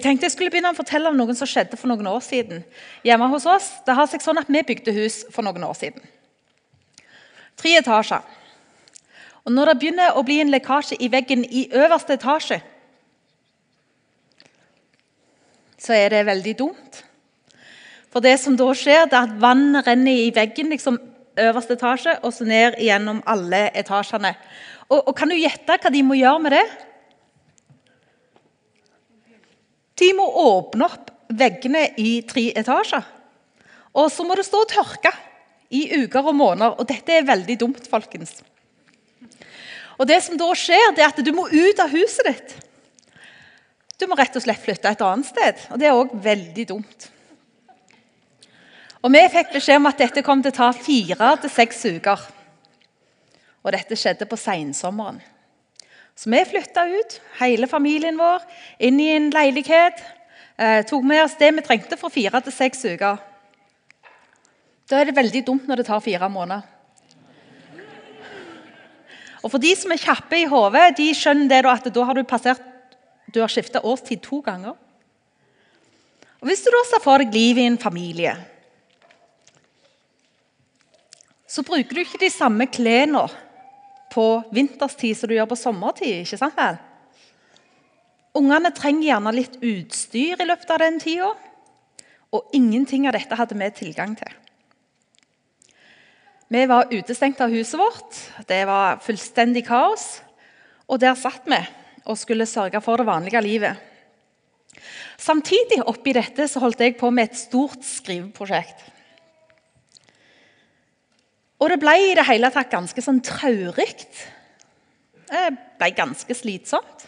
Jeg tenkte jeg skulle begynne å fortelle om noen som skjedde for noen år siden. Hjemme hos oss, Det har seg sånn at Vi bygde hus for noen år siden. Tre etasjer. Og Når det begynner å bli en lekkasje i veggen i øverste etasje, så er det veldig dumt. For det som da skjer, det er at vann renner i veggen, liksom øverste etasje, og så ned gjennom alle etasjene. Og, og Kan du gjette hva de må gjøre med det? De må åpne opp veggene i tre etasjer. Og så må det stå og tørke i uker og måneder. Og dette er veldig dumt, folkens. Og det som da skjer, det er at du må ut av huset ditt. Du må rett og slett flytte et annet sted. Og det er òg veldig dumt. Og Vi fikk beskjed om at dette kom til å ta fire til seks uker. Og dette skjedde på sensommeren. Så vi flytta ut, hele familien vår, inn i en leilighet. Eh, tok med oss det vi trengte for fire til seks uker. Da er det veldig dumt når det tar fire måneder. Og For de som er kjappe i hodet, de skjønner det at da har du passert du har skifta årstid to ganger. Og Hvis du da ser for deg livet i en familie, så bruker du ikke de samme klærne på vinterstid som du gjør på sommertid. ikke sant vel? Ungene trenger gjerne litt utstyr i løpet av den tida. Og ingenting av dette hadde vi tilgang til. Vi var utestengt av huset vårt. Det var fullstendig kaos. Og der satt vi og skulle sørge for det vanlige livet. Samtidig oppi dette så holdt jeg på med et stort skriveprosjekt. Og det ble i det hele tatt ganske sånn traurig. Det ble ganske slitsomt.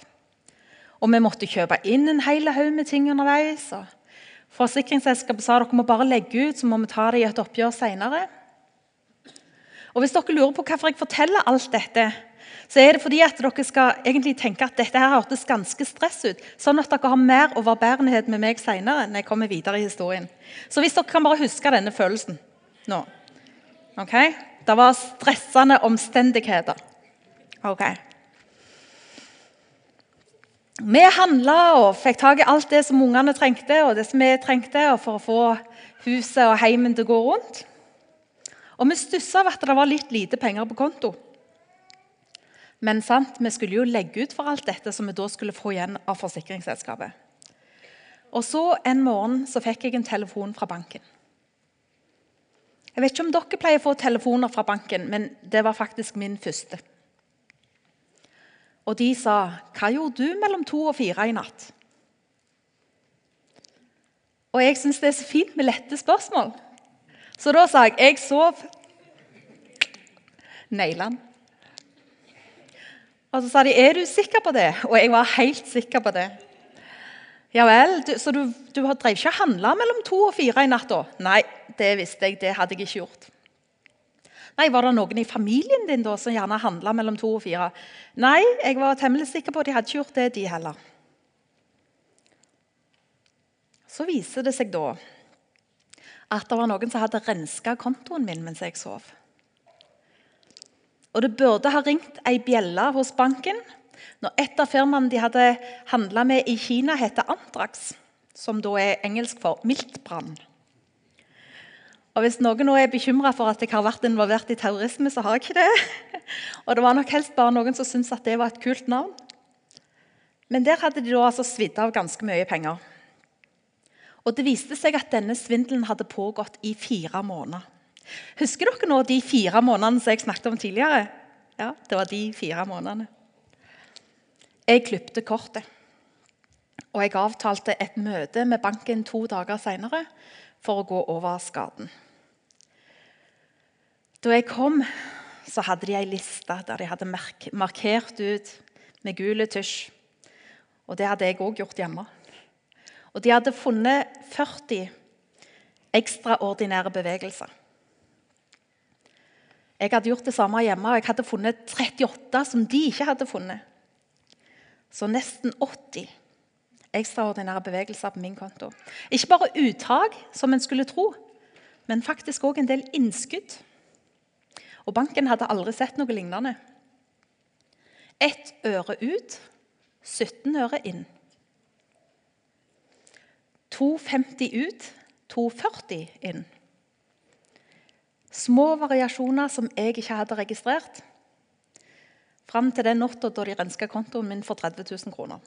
Og vi måtte kjøpe inn en hel haug med ting underveis. og Forsikringsselskapet sa dere må bare legge ut, så må vi ta det i et oppgjør senere. Og hvis dere lurer på hvorfor jeg forteller alt dette, så er det fordi at dere skal egentlig tenke at dette her hørtes ganske stress ut, sånn at dere har mer overbærenhet med meg senere. når jeg kommer videre i historien. Så hvis dere kan bare huske denne følelsen nå. Ok? Det var stressende omstendigheter. Ok. Vi handla og fikk tak i alt det som ungene trengte, og det som vi trengte for å få huset og heimen til å gå rundt. Og vi stussa over at det var litt lite penger på konto. Men sant, vi skulle jo legge ut for alt dette som vi da skulle få igjen av forsikringsselskapet. Og så En morgen så fikk jeg en telefon fra banken. Jeg vet ikke om dere pleier å få telefoner fra banken, men det var faktisk min første. Og de sa 'Hva gjorde du mellom to og fire i natt?' Og jeg syns det er så fint med lette spørsmål. Så da sa jeg 'Jeg sov'. Naila. Og så sa de 'Er du sikker på det?' Og jeg var helt sikker på det. Ja vel, Så du, du drev ikke og handla mellom to og fire i natt? da? Nei, det visste jeg. Det hadde jeg ikke gjort. Nei, Var det noen i familien din da som gjerne handla mellom to og fire? Nei, jeg var temmelig sikker på at de hadde ikke gjort det, de heller. Så viser det seg da at det var noen som hadde renska kontoen min mens jeg sov. Og det burde ha ringt ei bjelle hos banken når et av firmaene de hadde handla med i Kina, heter Antrax, som da er engelsk for miltbrann. Og Hvis noen nå er bekymra for at jeg har vært involvert i terrorisme, så har jeg ikke det. Og det var nok helst bare noen som syntes at det var et kult navn. Men der hadde de da altså svidd av ganske mye penger. Og Det viste seg at denne svindelen hadde pågått i fire måneder. Husker dere nå de fire månedene som jeg snakket om tidligere? Ja, det var de fire månedene. Jeg klipte kortet. Og jeg avtalte et møte med banken to dager seinere for å gå over skaden. Da jeg kom, så hadde de ei liste der de hadde markert ut med gul tusj. Og det hadde jeg òg gjort hjemme. Og de hadde funnet 40 ekstraordinære bevegelser. Jeg hadde gjort det samme hjemme, og jeg hadde funnet 38 som de ikke hadde funnet. Så nesten 80 ekstraordinære bevegelser på min konto. Ikke bare uttak, som en skulle tro, men faktisk òg en del innskudd. Og banken hadde aldri sett noe lignende. Ett øre ut, 17 øre inn. 2,50 ut, 2,40 inn. Små variasjoner som jeg ikke hadde registrert. Fram til den natta da de renska kontoen min for 30 000 kroner.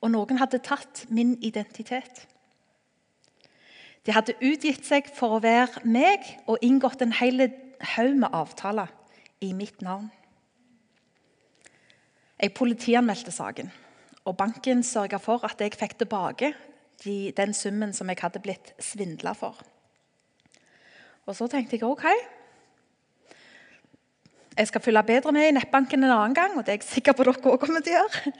Og noen hadde tatt min identitet. De hadde utgitt seg for å være meg og inngått en hel haug med avtaler i mitt navn. Jeg politianmeldte saken, og banken sørga for at jeg fikk tilbake de, den summen som jeg hadde blitt svindla for. Og så tenkte jeg OK. Jeg skal følge bedre med i nettbanken en annen gang, og det er jeg sikker på dere også kommer til å gjøre.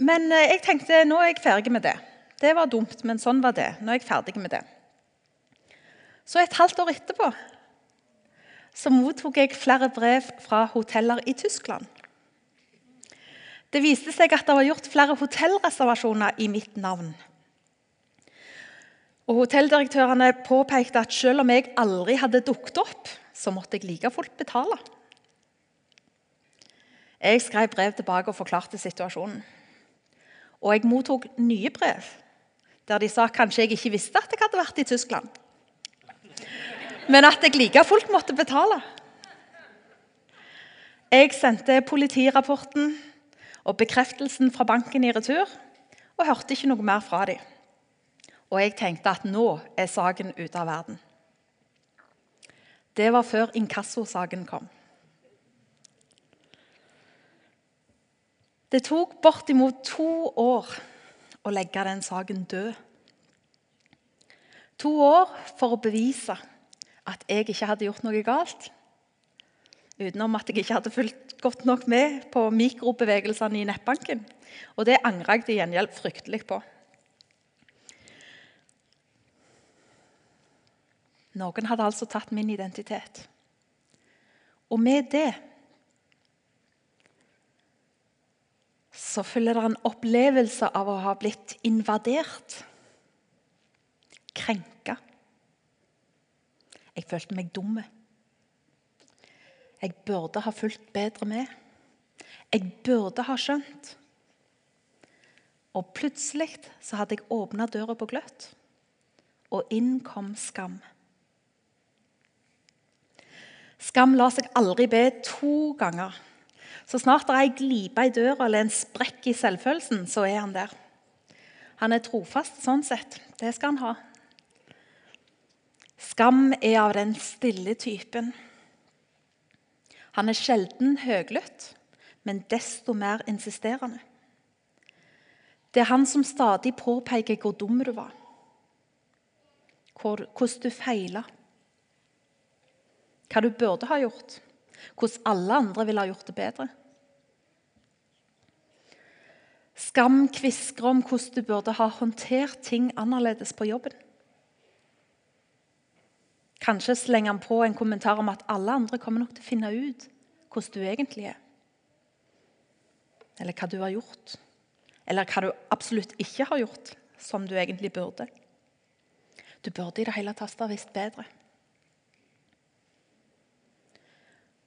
Men eh, jeg tenkte nå er jeg ferdig med det. Det var dumt, men sånn var det. Nå er jeg ferdig med det. Så et halvt år etterpå så mottok jeg flere brev fra hoteller i Tyskland. Det viste seg at det var gjort flere hotellreservasjoner i mitt navn. Og Hotelldirektørene påpekte at selv om jeg aldri hadde dukket opp, så måtte jeg like fullt betale. Jeg skrev brev tilbake og forklarte situasjonen. Og jeg mottok nye brev der de sa kanskje jeg ikke visste at jeg hadde vært i Tyskland. Men at jeg like fullt måtte betale. Jeg sendte politirapporten og bekreftelsen fra banken i retur og hørte ikke noe mer fra dem. Og jeg tenkte at nå er saken ute av verden. Det var før inkassosaken kom. Det tok bortimot to år å legge den saken død. To år for å bevise at jeg ikke hadde gjort noe galt. Utenom at jeg ikke hadde fulgt godt nok med på mikrobevegelsene i nettbanken. Og det angra jeg til gjengjeld fryktelig på. Noen hadde altså tatt min identitet. Og med det så følger det en opplevelse av å ha blitt invadert. Krenka. Jeg følte meg dum. Jeg burde ha fulgt bedre med. Jeg burde ha skjønt. Og plutselig så hadde jeg åpna døra på gløtt, og inn kom skam. Skam lar seg aldri be to ganger. Så snart det er ei glipe i døra eller en sprekk i selvfølelsen, så er han der. Han er trofast sånn sett. Det skal han ha. Skam er av den stille typen. Han er sjelden høglytt, men desto mer insisterende. Det er han som stadig påpeker hvor dum du var, hvordan du feila, hva du burde ha gjort, hvordan alle andre ville ha gjort det bedre. Skam kvisker om hvordan du burde ha håndtert ting annerledes på jobben. Kanskje slenger han på en kommentar om at alle andre kommer nok til å finne ut hvordan du egentlig er. Eller hva du har gjort. Eller hva du absolutt ikke har gjort, som du egentlig burde. Du burde i det hele tatt ha visst bedre.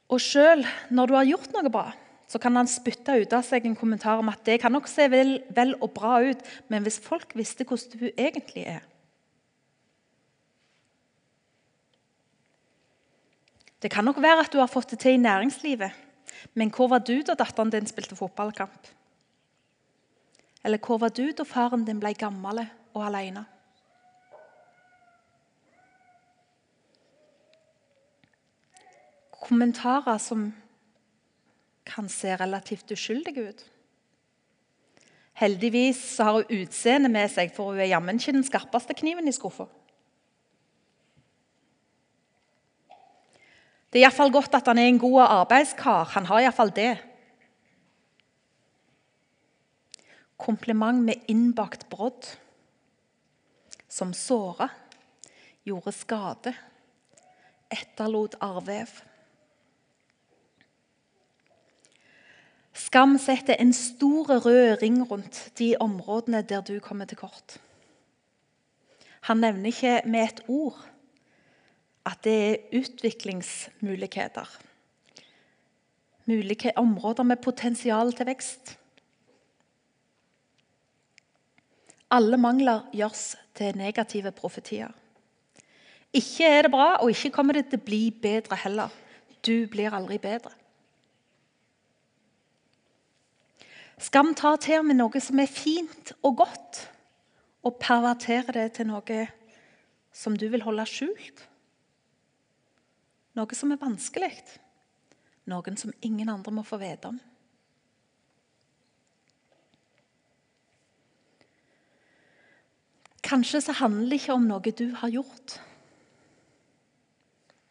Og sjøl når du har gjort noe bra, så kan han spytte ut av seg en kommentar om at det kan nok se vel, vel og bra ut, men hvis folk visste hvordan du egentlig er Det kan nok være at du har fått det til i næringslivet, men hvor var du da datteren din spilte fotballkamp? Eller hvor var du da faren din ble gammel og alene? Kommentarer som kan ser relativt uskyldig ut. Heldigvis så har hun utseendet med seg, for hun er jammen ikke den skarpeste kniven i skuffa. Det er iallfall godt at han er en god arbeidskar. Han har iallfall det. Kompliment med innbakt brodd. Som såra, gjorde skade, etterlot arrvev. Skam setter en stor rød ring rundt de områdene der du kommer til kort. Han nevner ikke med et ord at det er utviklingsmuligheter. Mulige områder med potensial til vekst. Alle mangler gjøres til negative profetier. Ikke er det bra, og ikke kommer det til å bli bedre heller. Du blir aldri bedre. Skam tar til med noe som er fint og godt, og pervertere det til noe som du vil holde skjult. Noe som er vanskelig. Noen som ingen andre må få vite om. Kanskje så handler det ikke om noe du har gjort,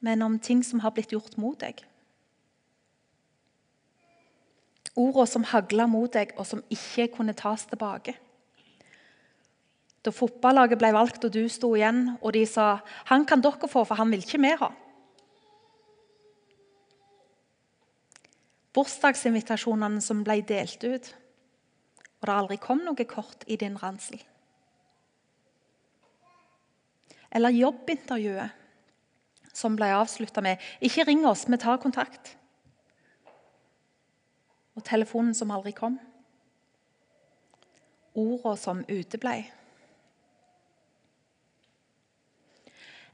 men om ting som har blitt gjort mot deg. Ordene som hagla mot deg, og som ikke kunne tas tilbake. Da fotballaget ble valgt og du sto igjen, og de sa 'Han kan dere få, for han vil ikke vi ha'. Bursdagsinvitasjonene som ble delt ut, og det aldri kom noe kort i din ransel. Eller jobbintervjuet som ble avslutta med 'Ikke ring oss, vi tar kontakt'. Og telefonen som aldri kom. Orda som uteblei.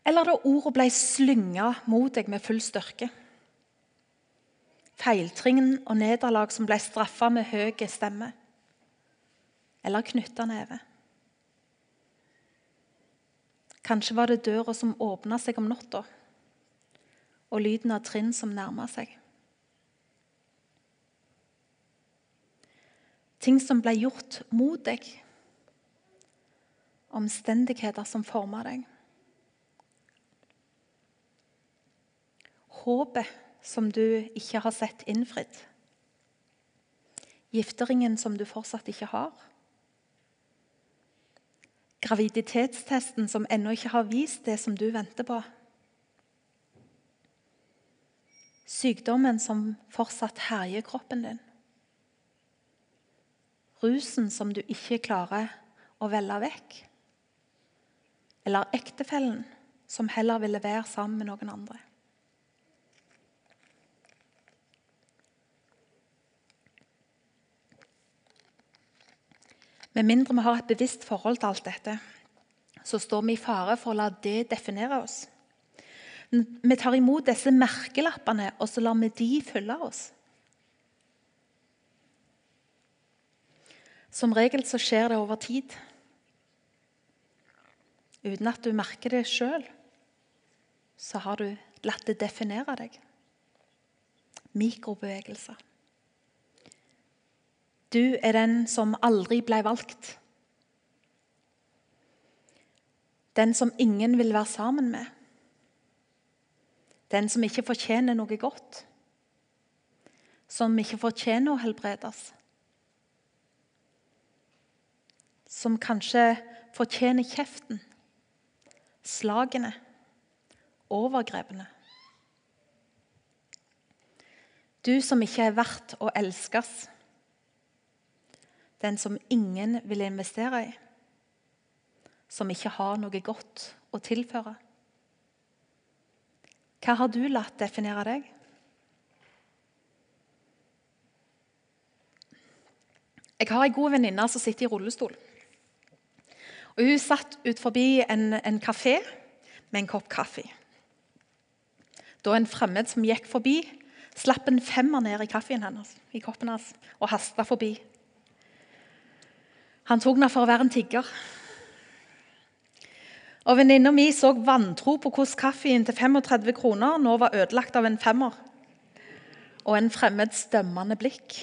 Eller da orda blei slynga mot deg med full styrke. Feiltrinn og nederlag som blei straffa med høy stemme. Eller knytta neve. Kanskje var det døra som åpna seg om natta, og lyden av trinn som nærma seg. Ting som ble gjort mot deg. Omstendigheter som forma deg. Håpet som du ikke har sett innfridd. Gifteringen som du fortsatt ikke har. Graviditetstesten som ennå ikke har vist det som du venter på. Sykdommen som fortsatt herjer kroppen din. Rusen som du ikke klarer å velge vekk. Eller ektefellen som heller ville være sammen med noen andre. Med mindre vi har et bevisst forhold til alt dette, så står vi i fare for å la det definere oss. Vi tar imot disse merkelappene, og så lar vi de følge oss. Som regel så skjer det over tid. Uten at du merker det sjøl, så har du latt det definere deg. Mikrobevegelser. Du er den som aldri ble valgt. Den som ingen vil være sammen med. Den som ikke fortjener noe godt. Som ikke fortjener å helbredes. Som kanskje fortjener kjeften, slagene, overgrepene. Du som ikke er verdt å elskes den som ingen vil investere i. Som ikke har noe godt å tilføre. Hva har du latt definere deg? Jeg har ei god venninne som sitter i rullestol. Og Hun satt ut forbi en, en kafé med en kopp kaffe. Da en fremmed som gikk forbi, slapp en femmer ned i kaffen hennes, i koppen hans og hasta forbi. Han tok henne for å være en tigger. Og Venninna mi så vantro på hvordan kaffen til 35 kroner nå var ødelagt av en femmer og en fremmed stømmende blikk.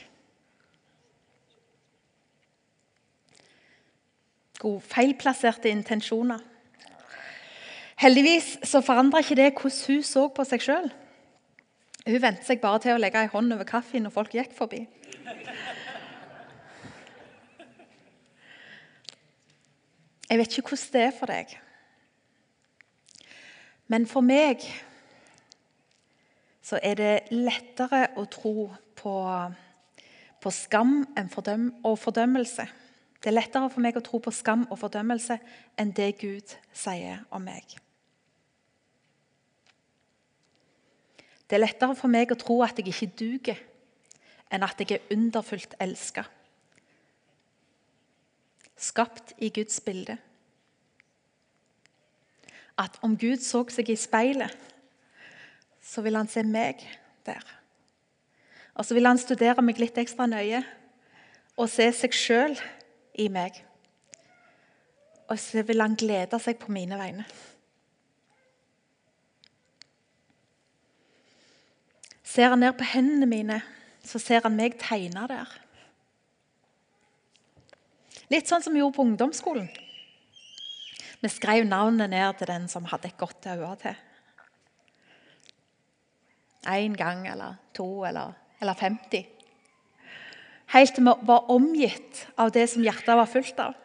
God, feilplasserte intensjoner. Heldigvis så forandra ikke det hvordan hun så på seg sjøl. Hun vente seg bare til å legge ei hånd over kaffen når folk gikk forbi. Jeg vet ikke hvordan det er for deg. Men for meg så er det lettere å tro på, på skam fordøm, og fordømmelse. Det er lettere for meg å tro på skam og fordømmelse enn det Gud sier om meg. Det er lettere for meg å tro at jeg ikke duger, enn at jeg er underfullt elska. skapt i Guds bilde. At om Gud så seg i speilet, så vil han se meg der. Og så vil han studere meg litt ekstra nøye og se seg sjøl i meg. Og så vil han glede seg på mine vegne. Ser han ned på hendene mine, så ser han meg tegne der. Litt sånn som vi gjorde på ungdomsskolen. Vi skrev navnet ned til den som hadde et godt øye til. Én gang eller to eller, eller 50. Helt til vi var omgitt av det som hjertet var fullt av.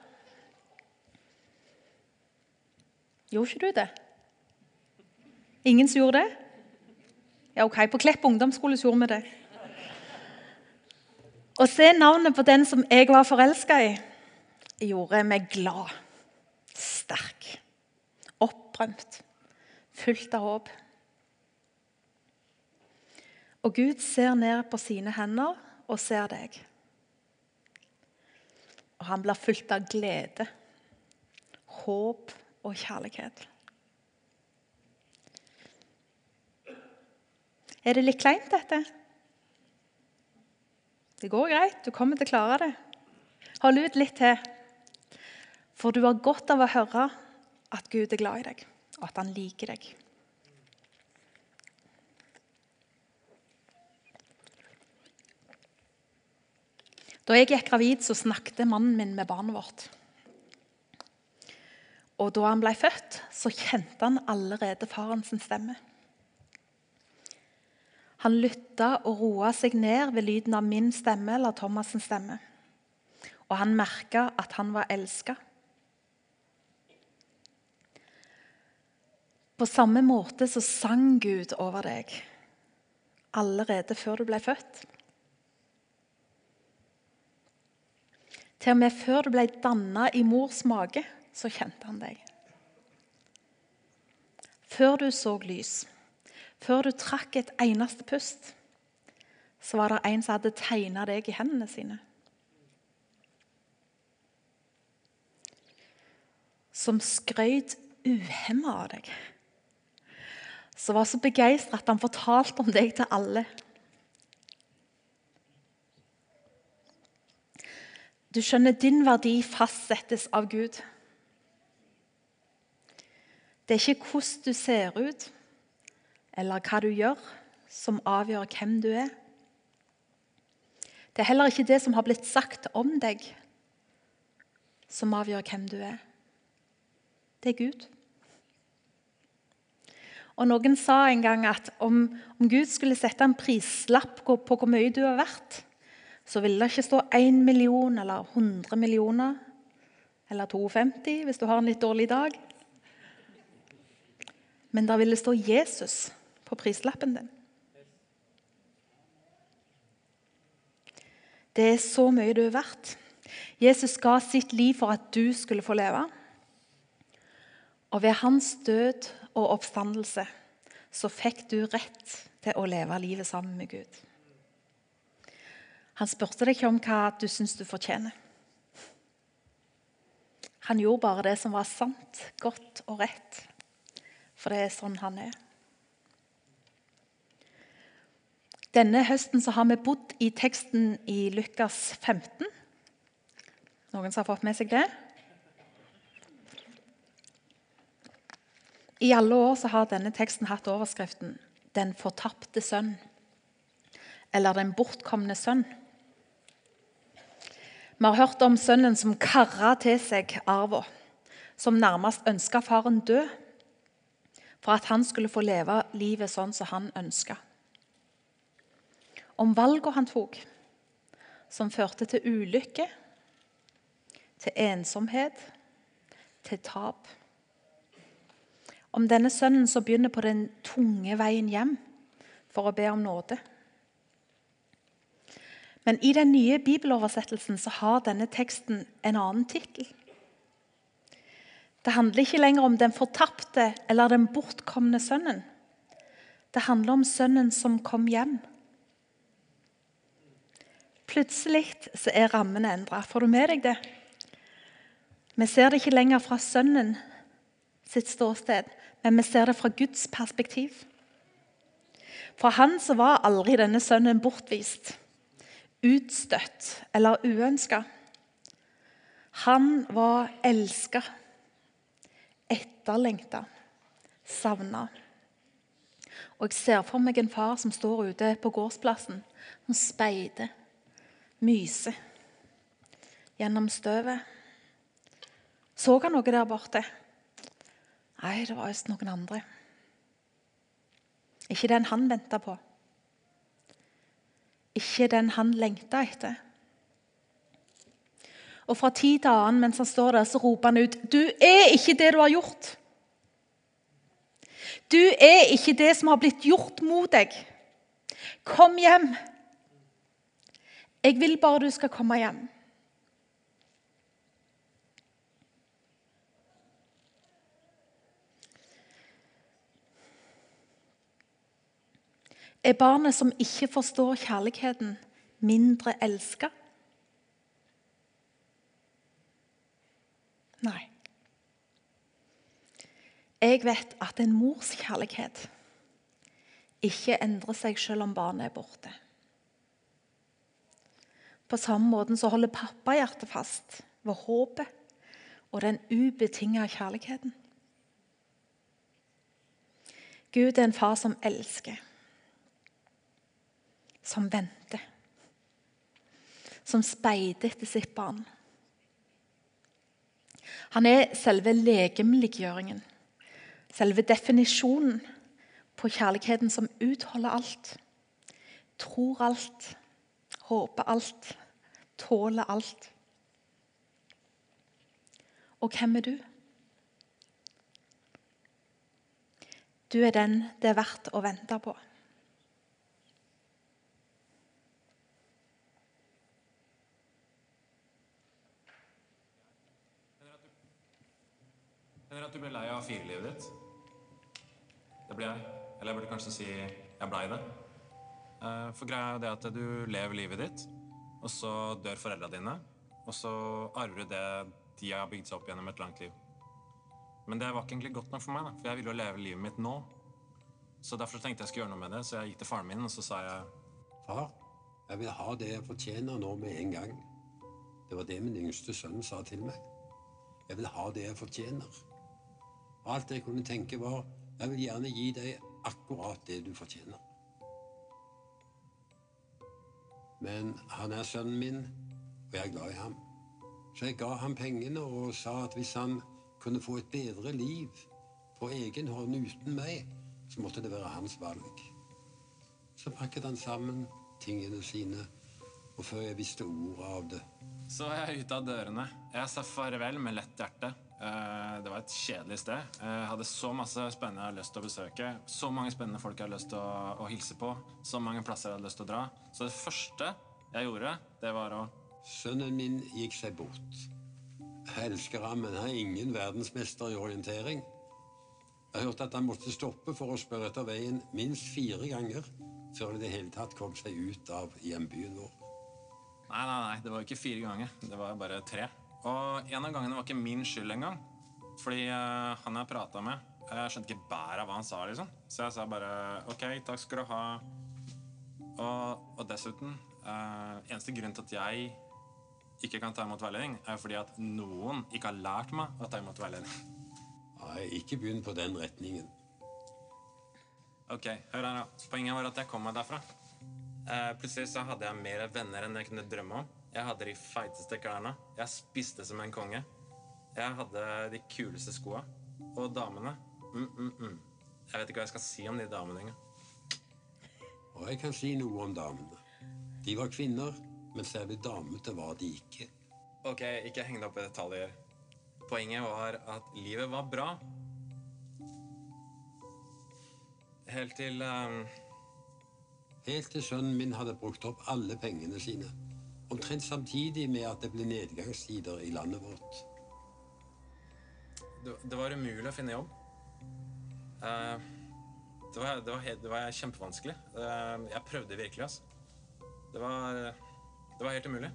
Gjorde ikke du det? Ingen som gjorde det? Ja, ok, På Klepp ungdomsskole gjorde vi det. Å se navnet på den som jeg var forelska i, gjorde meg glad, sterk, opprømt, fullt av håp. Og Gud ser ned på sine hender og ser deg. Og han blir fulgt av glede, håp og kjærlighet. Er det litt kleint, dette? Det går greit. Du kommer til å klare det. Hold ut litt til. For du har godt av å høre at Gud er glad i deg, og at han liker deg. Da jeg gikk gravid, så snakket mannen min med barnet vårt. Og da han ble født, så kjente han allerede farens stemme. Han lytta og roa seg ned ved lyden av min stemme eller Thomas' stemme. Og han merka at han var elska. På samme måte så sang Gud over deg allerede før du ble født. Til og med før du ble danna i mors mage, så kjente han deg. Før du så lys. Før du trakk et eneste pust, så var det en som hadde tegna deg i hendene sine. Som skrøt uhemma av deg. Som var så begeistra at han fortalte om deg til alle. Du skjønner, din verdi fastsettes av Gud. Det er ikke hvordan du ser ut, eller hva du gjør, som avgjør hvem du er. Det er heller ikke det som har blitt sagt om deg, som avgjør hvem du er. Det er Gud. Og Noen sa en gang at om, om Gud skulle sette en prislapp på, hvor mye du er verdt, så vil det ikke stå 1 million eller 100 millioner eller 52 hvis du har en litt dårlig dag. Men det stå Jesus på prislappen din. Det er så mye du er verdt. Jesus ga sitt liv for at du skulle få leve. Og ved hans død og oppstandelse så fikk du rett til å leve livet sammen med Gud. Han spurte deg ikke om hva du syns du fortjener. Han gjorde bare det som var sant, godt og rett. For det er sånn han er. Denne høsten har vi bodd i teksten i Lukas 15. Noen som har fått med seg det? I alle år har denne teksten hatt overskriften 'Den fortapte sønn' eller 'Den bortkomne sønn'. Vi har hørt om sønnen som karra til seg arva, som nærmest ønska faren død for at han skulle få leve livet sånn som han ønska om valgene han tok, som førte til ulykke, til ensomhet, til tap. Om denne sønnen som begynner på den tunge veien hjem for å be om nåde. Men i den nye bibeloversettelsen så har denne teksten en annen tittel. Det handler ikke lenger om den fortapte eller den bortkomne sønnen. Det handler om sønnen som kom hjem. Plutselig så er rammene endra. Får du med deg det? Vi ser det ikke lenger fra sønnen sitt ståsted, men vi ser det fra Guds perspektiv. For han så var aldri denne sønnen bortvist, utstøtt eller uønska. Han var elska, etterlengta, savna. Og jeg ser for meg en far som står ute på gårdsplassen, som speider, myser gjennom støvet. Så han noe der borte? Nei, det var visst noen andre. Ikke den han venta på. Ikke den han lengta etter. Og fra tid til annen mens han står der, så roper han ut 'Du er ikke det du har gjort'. Du er ikke det som har blitt gjort mot deg. Kom hjem. Jeg vil bare du skal komme hjem. Er barnet som ikke forstår kjærligheten, mindre elska? Nei. Jeg vet at en mors kjærlighet ikke endrer seg selv om barnet er borte. På samme måte så holder pappahjertet fast ved håpet og den ubetinga kjærligheten. Gud er en far som elsker som venter. Som speider etter sitt barn. Han er selve legemliggjøringen, selve definisjonen på kjærligheten som utholder alt. Tror alt, håper alt, tåler alt. Og hvem er du? Du er den det er verdt å vente på. At du ble lei av firelivet ditt. Det ble jeg. Eller jeg burde kanskje si jeg blei det. Eh, For greia er det at du lever livet ditt, og så dør foreldra dine, og så arver du det de har bygd seg opp gjennom et langt liv. Men det var ikke egentlig godt nok for meg, for jeg ville jo leve livet mitt nå. Så derfor tenkte jeg skulle gjøre noe med det, så jeg gikk til faren min og så sa jeg Far, jeg vil ha det jeg fortjener nå med en gang. Det var det min yngste sønn sa til meg. Jeg vil ha det jeg fortjener. Alt jeg kunne tenke var, jeg vil gjerne gi deg akkurat det du fortjener. Men han er sønnen min, og jeg er glad i ham. Så jeg ga ham pengene og sa at hvis han kunne få et bedre liv på egen hånd uten meg, så måtte det være hans valg. Så pakket han sammen tingene sine, og før jeg visste ordet av det, Så er jeg ute av dørene. Jeg sa farvel med lett hjerte. Eh, Det var et kjedelig sted. Jeg hadde så masse spennende jeg hadde lyst til å besøke. Så mange spennende folk jeg hadde lyst til å, å hilse på. Så mange plasser jeg hadde lyst til å dra. Så det første jeg gjorde, det var å Sønnen min gikk seg bort. Jeg elsker ham, men han er ingen verdensmester i orientering. Jeg hørte at han måtte stoppe for å spørre etter veien minst fire ganger før han i det hele tatt kom seg ut av hjembyen vår. Nei, nei, nei, det var ikke fire ganger. Det var bare tre. Og en av gangene var ikke min skyld engang. Fordi uh, han jeg prata med, jeg skjønte ikke bæret av hva han sa, liksom. Så jeg sa bare OK, takk skal du ha. Og, og dessuten uh, Eneste grunn til at jeg ikke kan ta imot veiledning, er fordi at noen ikke har lært meg å ta imot veiledning. Nei, ikke begynn på den retningen. Ok, hør her da. Poenget var at jeg kom meg derfra. Uh, plutselig så hadde jeg mer venner enn jeg kunne drømme om. Jeg hadde de feiteste klærne. Jeg spiste som en konge. Jeg hadde de kuleste skoa. Og damene mm, mm, mm. Jeg vet ikke hva jeg skal si om de damene engang. Og jeg kan si noe om damene. De var kvinner, men særlig damete var de ikke. Ok, ikke heng deg opp i detaljer. Poenget var at livet var bra. Helt til um... Helt til sønnen min hadde brukt opp alle pengene sine. Omtrent samtidig med at det ble nedgangstider i landet vårt. det, var umulig å finne jobb. Eh, det, var, det, var det var kjempevanskelig. Eh, jeg prøvde virkelig, altså. Det var, det var helt umulig.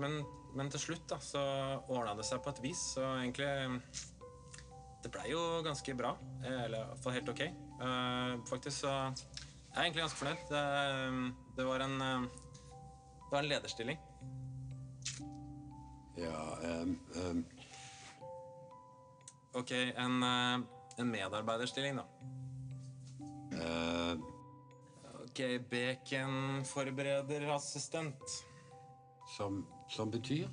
Men, men til slutt da, så ordna det seg på et vis, så egentlig Det blei jo ganske bra. eh, Eller iallfall helt ok. Faktisk så Jeg er egentlig ganske fornøyd. Det, det var en Det var en lederstilling. Ja, ehm, um. Ok, en, eh, en medarbeiderstilling, da. Uh. Ok, baconforberederassistent. som, som betyr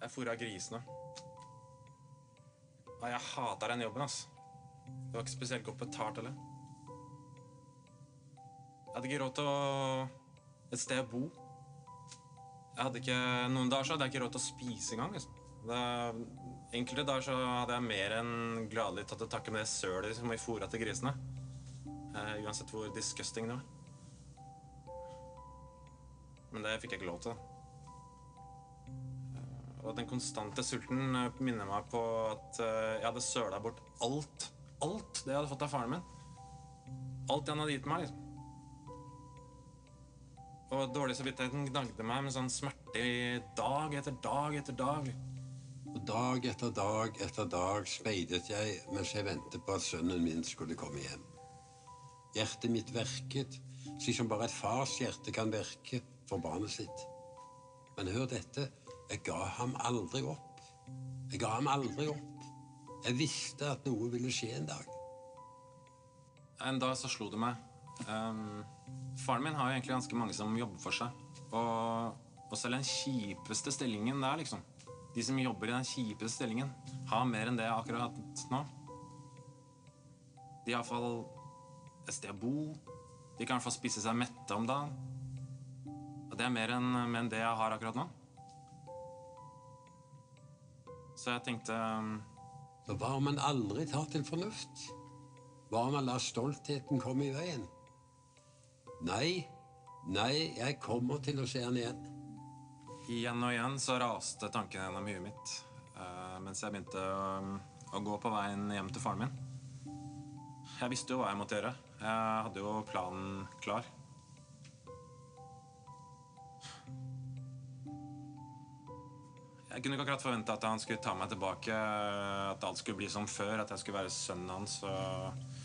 Jeg fôra grisene. Ja, jeg hater den jobben, ass. Det var ikke spesielt godt betalt heller. Jeg hadde ikke råd til å et sted å bo. Jeg hadde ikke, Noen dager så hadde jeg ikke råd til å spise engang. Liksom. Det, enkelte dager så hadde jeg mer enn gladelig tatt til takke med det sølet som vi fôra til grisene. Eh, uansett hvor disgusting det var. Men det fikk jeg ikke lov til. Og den konstante sulten eh, minner meg på at eh, jeg hadde søla bort alt. Alt det jeg hadde fått av faren min. Alt det han hadde gitt meg, liksom. Og dårlig samvittigheten gnagde meg med sånn smerte i dag etter dag etter dag. Og dag etter dag etter dag speidet jeg mens jeg ventet på at sønnen min skulle komme hjem. Hjertet mitt verket, slik som bare et fars hjerte kan verke for barnet sitt. Men hør dette, jeg ga ham aldri opp. Jeg ga ham aldri opp. Jeg visste at noe ville skje en dag. En dag så slo det meg. Ehm, faren min har jo egentlig ganske mange som jobber for seg. Og, og selv den kjipeste stillingen der, liksom. De som jobber i den kjipeste stillingen, har mer enn det akkurat nå. De har iallfall et sted å bo. De kan i spise seg mette om dagen. Og det er mer enn mer enn det jeg har akkurat nå. Så jeg tenkte um, hva om man aldri tar til fornuft? Hva om man lar stoltheten komme i veien? Nei, nei, jeg kommer til å se han igjen. Igjen og igjen så raste tankene gjennom huet mitt eh, mens jeg begynte å, å gå på veien hjem til faren min. Jeg visste jo hva jeg måtte gjøre. Jeg hadde jo planen klar. Jeg kunne ikke akkurat forvente at han skulle ta meg tilbake, at alt skulle bli som før, at jeg skulle være sønnen hans. Og...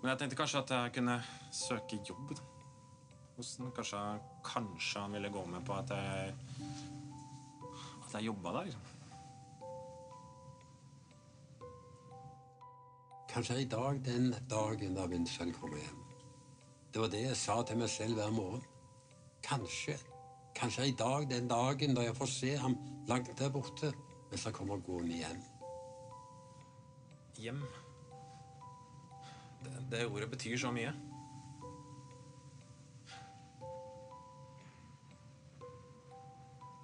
Men jeg tenkte kanskje at jeg kunne søke jobb. Hos ham. Kanskje, kanskje han ville gå med på at jeg At jeg jobba der. liksom. Kanskje i dag den dagen da min sønn kommer hjem. Det var det jeg sa til meg selv hver morgen. Kanskje. Kanskje i dag den dagen da jeg får se ham langt der borte mens han kommer gående hjem. Hjem. Det, det ordet betyr så mye.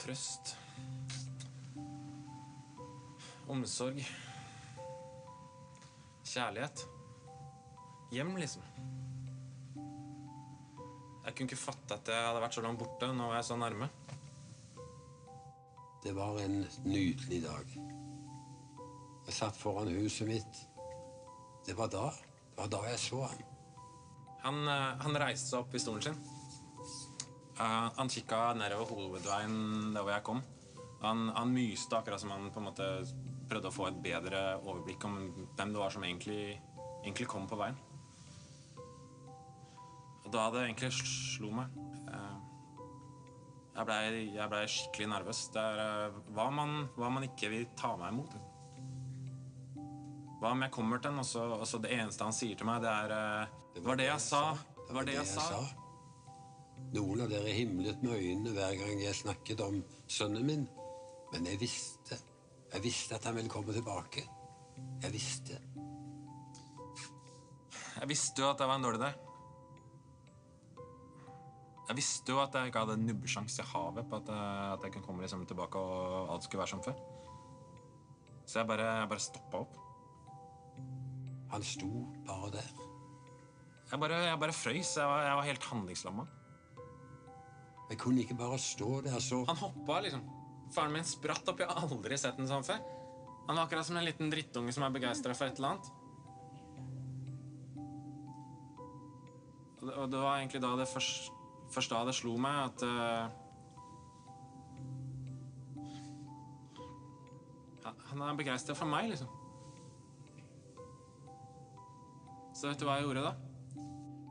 Trøst. Omsorg. Kjærlighet. Hjem, liksom. Jeg kunne ikke fatte at jeg hadde vært så langt borte. Nå var jeg så nærme. Det var en nydelig dag. Jeg satt foran huset mitt. Det var da. Var da jeg så. Han, eh, han reiste seg opp i stolen sin. Uh, han kikka nedover hovedveien der hvor jeg kom. Han, han myste akkurat som han på en måte prøvde å få et bedre overblikk om hvem det var som egentlig, egentlig kom på veien. Og da det egentlig slo meg uh, Jeg blei ble skikkelig nervøs. Det er, uh, hva, om han, hva om ikke vil ta meg imot? Hva om jeg kommer til den, og så, og så det eneste han sier til meg, det er eh, Det var det jeg sa. Det var det jeg sa. Noen av dere himlet med øynene hver gang jeg snakket om sønnen min. Men jeg visste. Jeg visste at han ville komme tilbake. Jeg visste. Jeg visste jo at jeg var en dårlig idé. Jeg visste jo at jeg ikke hadde nubbesjans i havet på at jeg, at jeg kunne komme liksom tilbake og alt skulle være som før. Så jeg bare, jeg bare stoppa opp. Han sto bare der. Jeg bare, jeg bare frøys. Jeg var, jeg var helt handlingslamma. Jeg kunne ikke bare stå der så Han hoppa, liksom. Faren min spratt opp. Jeg har aldri sett en sånn før. Han var akkurat som en liten drittunge som er begeistra for et eller annet. Og det, var egentlig da det først, først da det slo meg at uh, han- Han er begeistra for meg, liksom. Så vet du hva jeg gjorde da?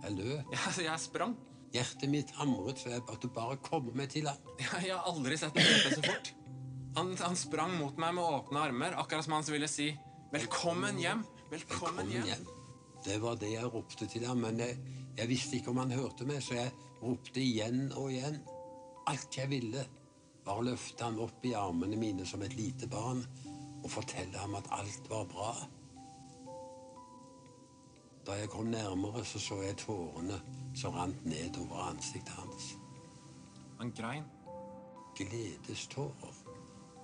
Jeg løp. Jeg, jeg sprang. Hjertet mitt hamret for at du bare kommer meg til land. Jeg, har aldri sett noe løpe så fort. Han, han sprang mot meg med åpne armer, akkurat som han ville si 'velkommen hjem'. Velkommen Velkommen hjem. hjem. Det var det jeg ropte til ham, men jeg, jeg visste ikke om han hørte meg, så jeg ropte igjen og igjen. Alt jeg ville, var å løfte ham opp i armene mine som et lite barn og fortelle ham at alt var bra. Da jeg kom nærmere, så så jeg tårene som rant ned over ansiktet hans. Han grein. Gledestårer.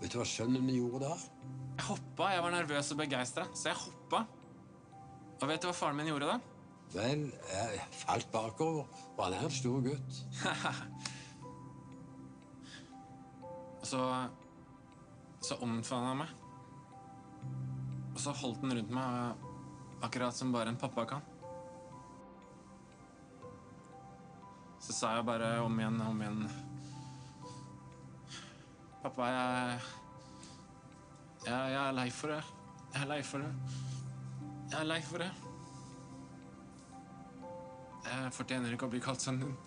Vet du hva sønnen min gjorde da? Jeg hoppa. Jeg var nervøs og begeistra, så jeg hoppa. Og vet du hva faren min gjorde da? Vel, jeg falt bakover, og han er en stor gutt. Så Så omfavna han meg. Og så holdt han rundt meg akkurat som bare en pappa kan. Så sa jeg bare om igjen om igjen Pappa, jeg, jeg Jeg er lei for det. Jeg er lei for det. Jeg er lei for det. Jeg fortjener ikke å bli kalt sønnen din.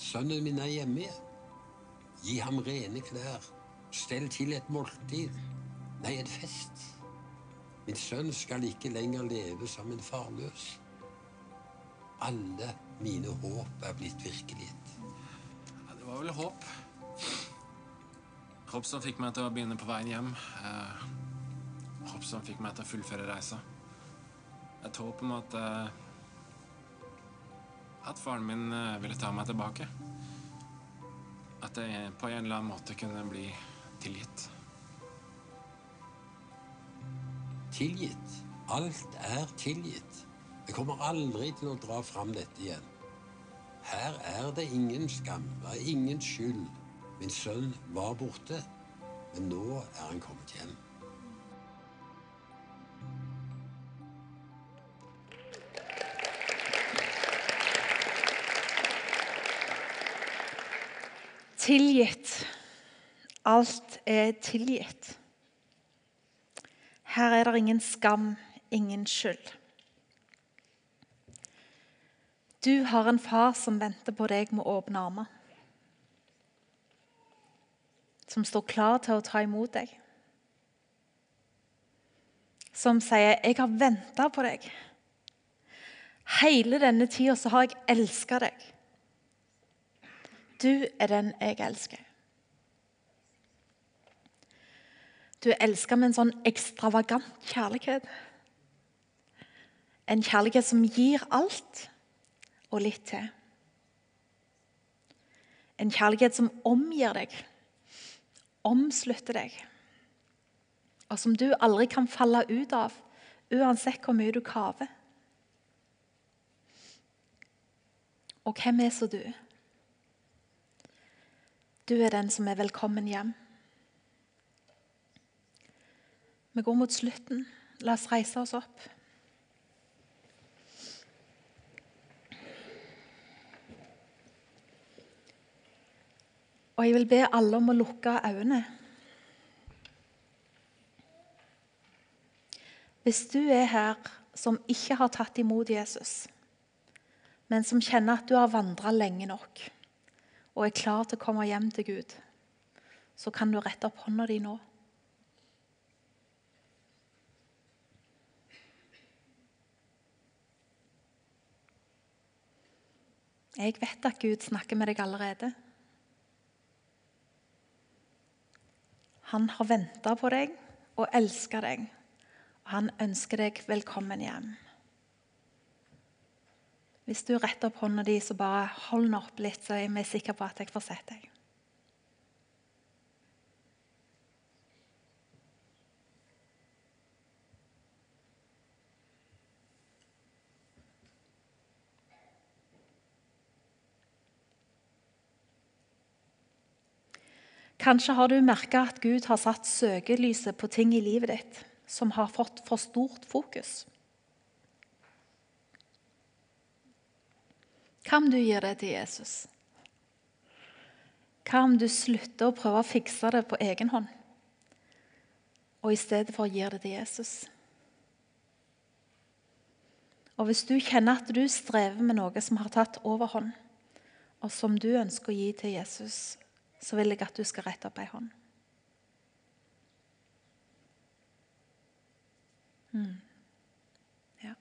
Sønnen min er hjemme. Gi ham rene klær. Stell til et måltid. Nei, en fest. Min sønn skal ikke lenger leve som en farløs. Alle mine håp er blitt virkelighet. Ja, det var vel håp. Håp som fikk meg til å begynne på veien hjem. Eh, håp som fikk meg til å fullføre reisa. Et håp om at eh, At faren min eh, ville ta meg tilbake. At jeg på en eller annen måte kunne bli tilgitt. Tilgitt. Alt er tilgitt. Jeg kommer aldri til å dra fram dette igjen. Her er det ingen skam, det er ingen skyld. Min sønn var borte, men nå er han kommet hjem. Tilgitt. Alt er tilgitt. Her er det ingen skam, ingen skyld. Du har en far som venter på deg med åpne armer. Som står klar til å ta imot deg. Som sier 'Jeg har venta på deg'. Hele denne tida så har jeg elska deg. Du er den jeg elsker. Du er elska med en sånn ekstravagant kjærlighet. En kjærlighet som gir alt og litt til. En kjærlighet som omgir deg, omslutter deg, og som du aldri kan falle ut av, uansett hvor mye du kaver. Og hvem er så du? Du er den som er velkommen hjem. Vi går mot slutten. La oss reise oss opp. Og jeg vil be alle om å lukke øynene. Hvis du er her som ikke har tatt imot Jesus, men som kjenner at du har vandra lenge nok og er klar til å komme hjem til Gud, så kan du rette opp hånda di nå. Jeg vet at Gud snakker med deg allerede. Han har venta på deg og elska deg, og han ønsker deg velkommen hjem. Hvis du retter opp hånda di, så bare hold den opp litt, så er vi sikre på at jeg får sett deg. Kanskje har du merka at Gud har satt søkelyset på ting i livet ditt som har fått for stort fokus. Hva om du gir det til Jesus? Hva om du slutter å prøve å fikse det på egen hånd, og i stedet for gir det til Jesus? Og Hvis du kjenner at du strever med noe som har tatt overhånd, og som du ønsker å gi til Jesus, så vil jeg at du skal rette opp ei hånd. Mm. Ja.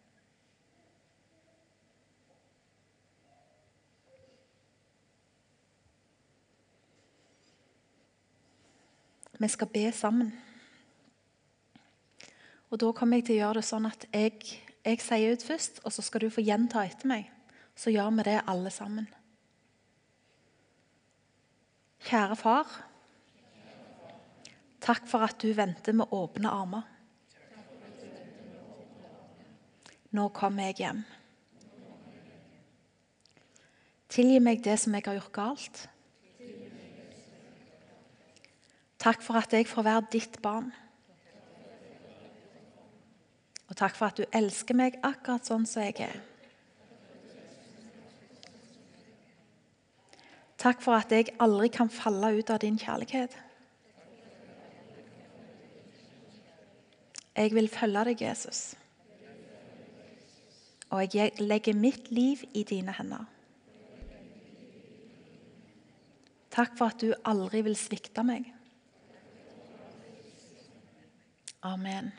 Vi skal be sammen. Og Da kommer jeg til å gjøre det sånn at jeg, jeg sier ut først, og så skal du få gjenta etter meg. Så gjør vi det alle sammen. Kjære far. Takk for at du venter med åpne armer. Nå kommer jeg hjem. Tilgi meg det som jeg har gjort galt. Takk for at jeg får være ditt barn. Og takk for at du elsker meg akkurat sånn som jeg er. Takk for at jeg aldri kan falle ut av din kjærlighet. Jeg vil følge deg, Jesus. Og jeg legger mitt liv i dine hender. Takk for at du aldri vil svikte meg. Amen.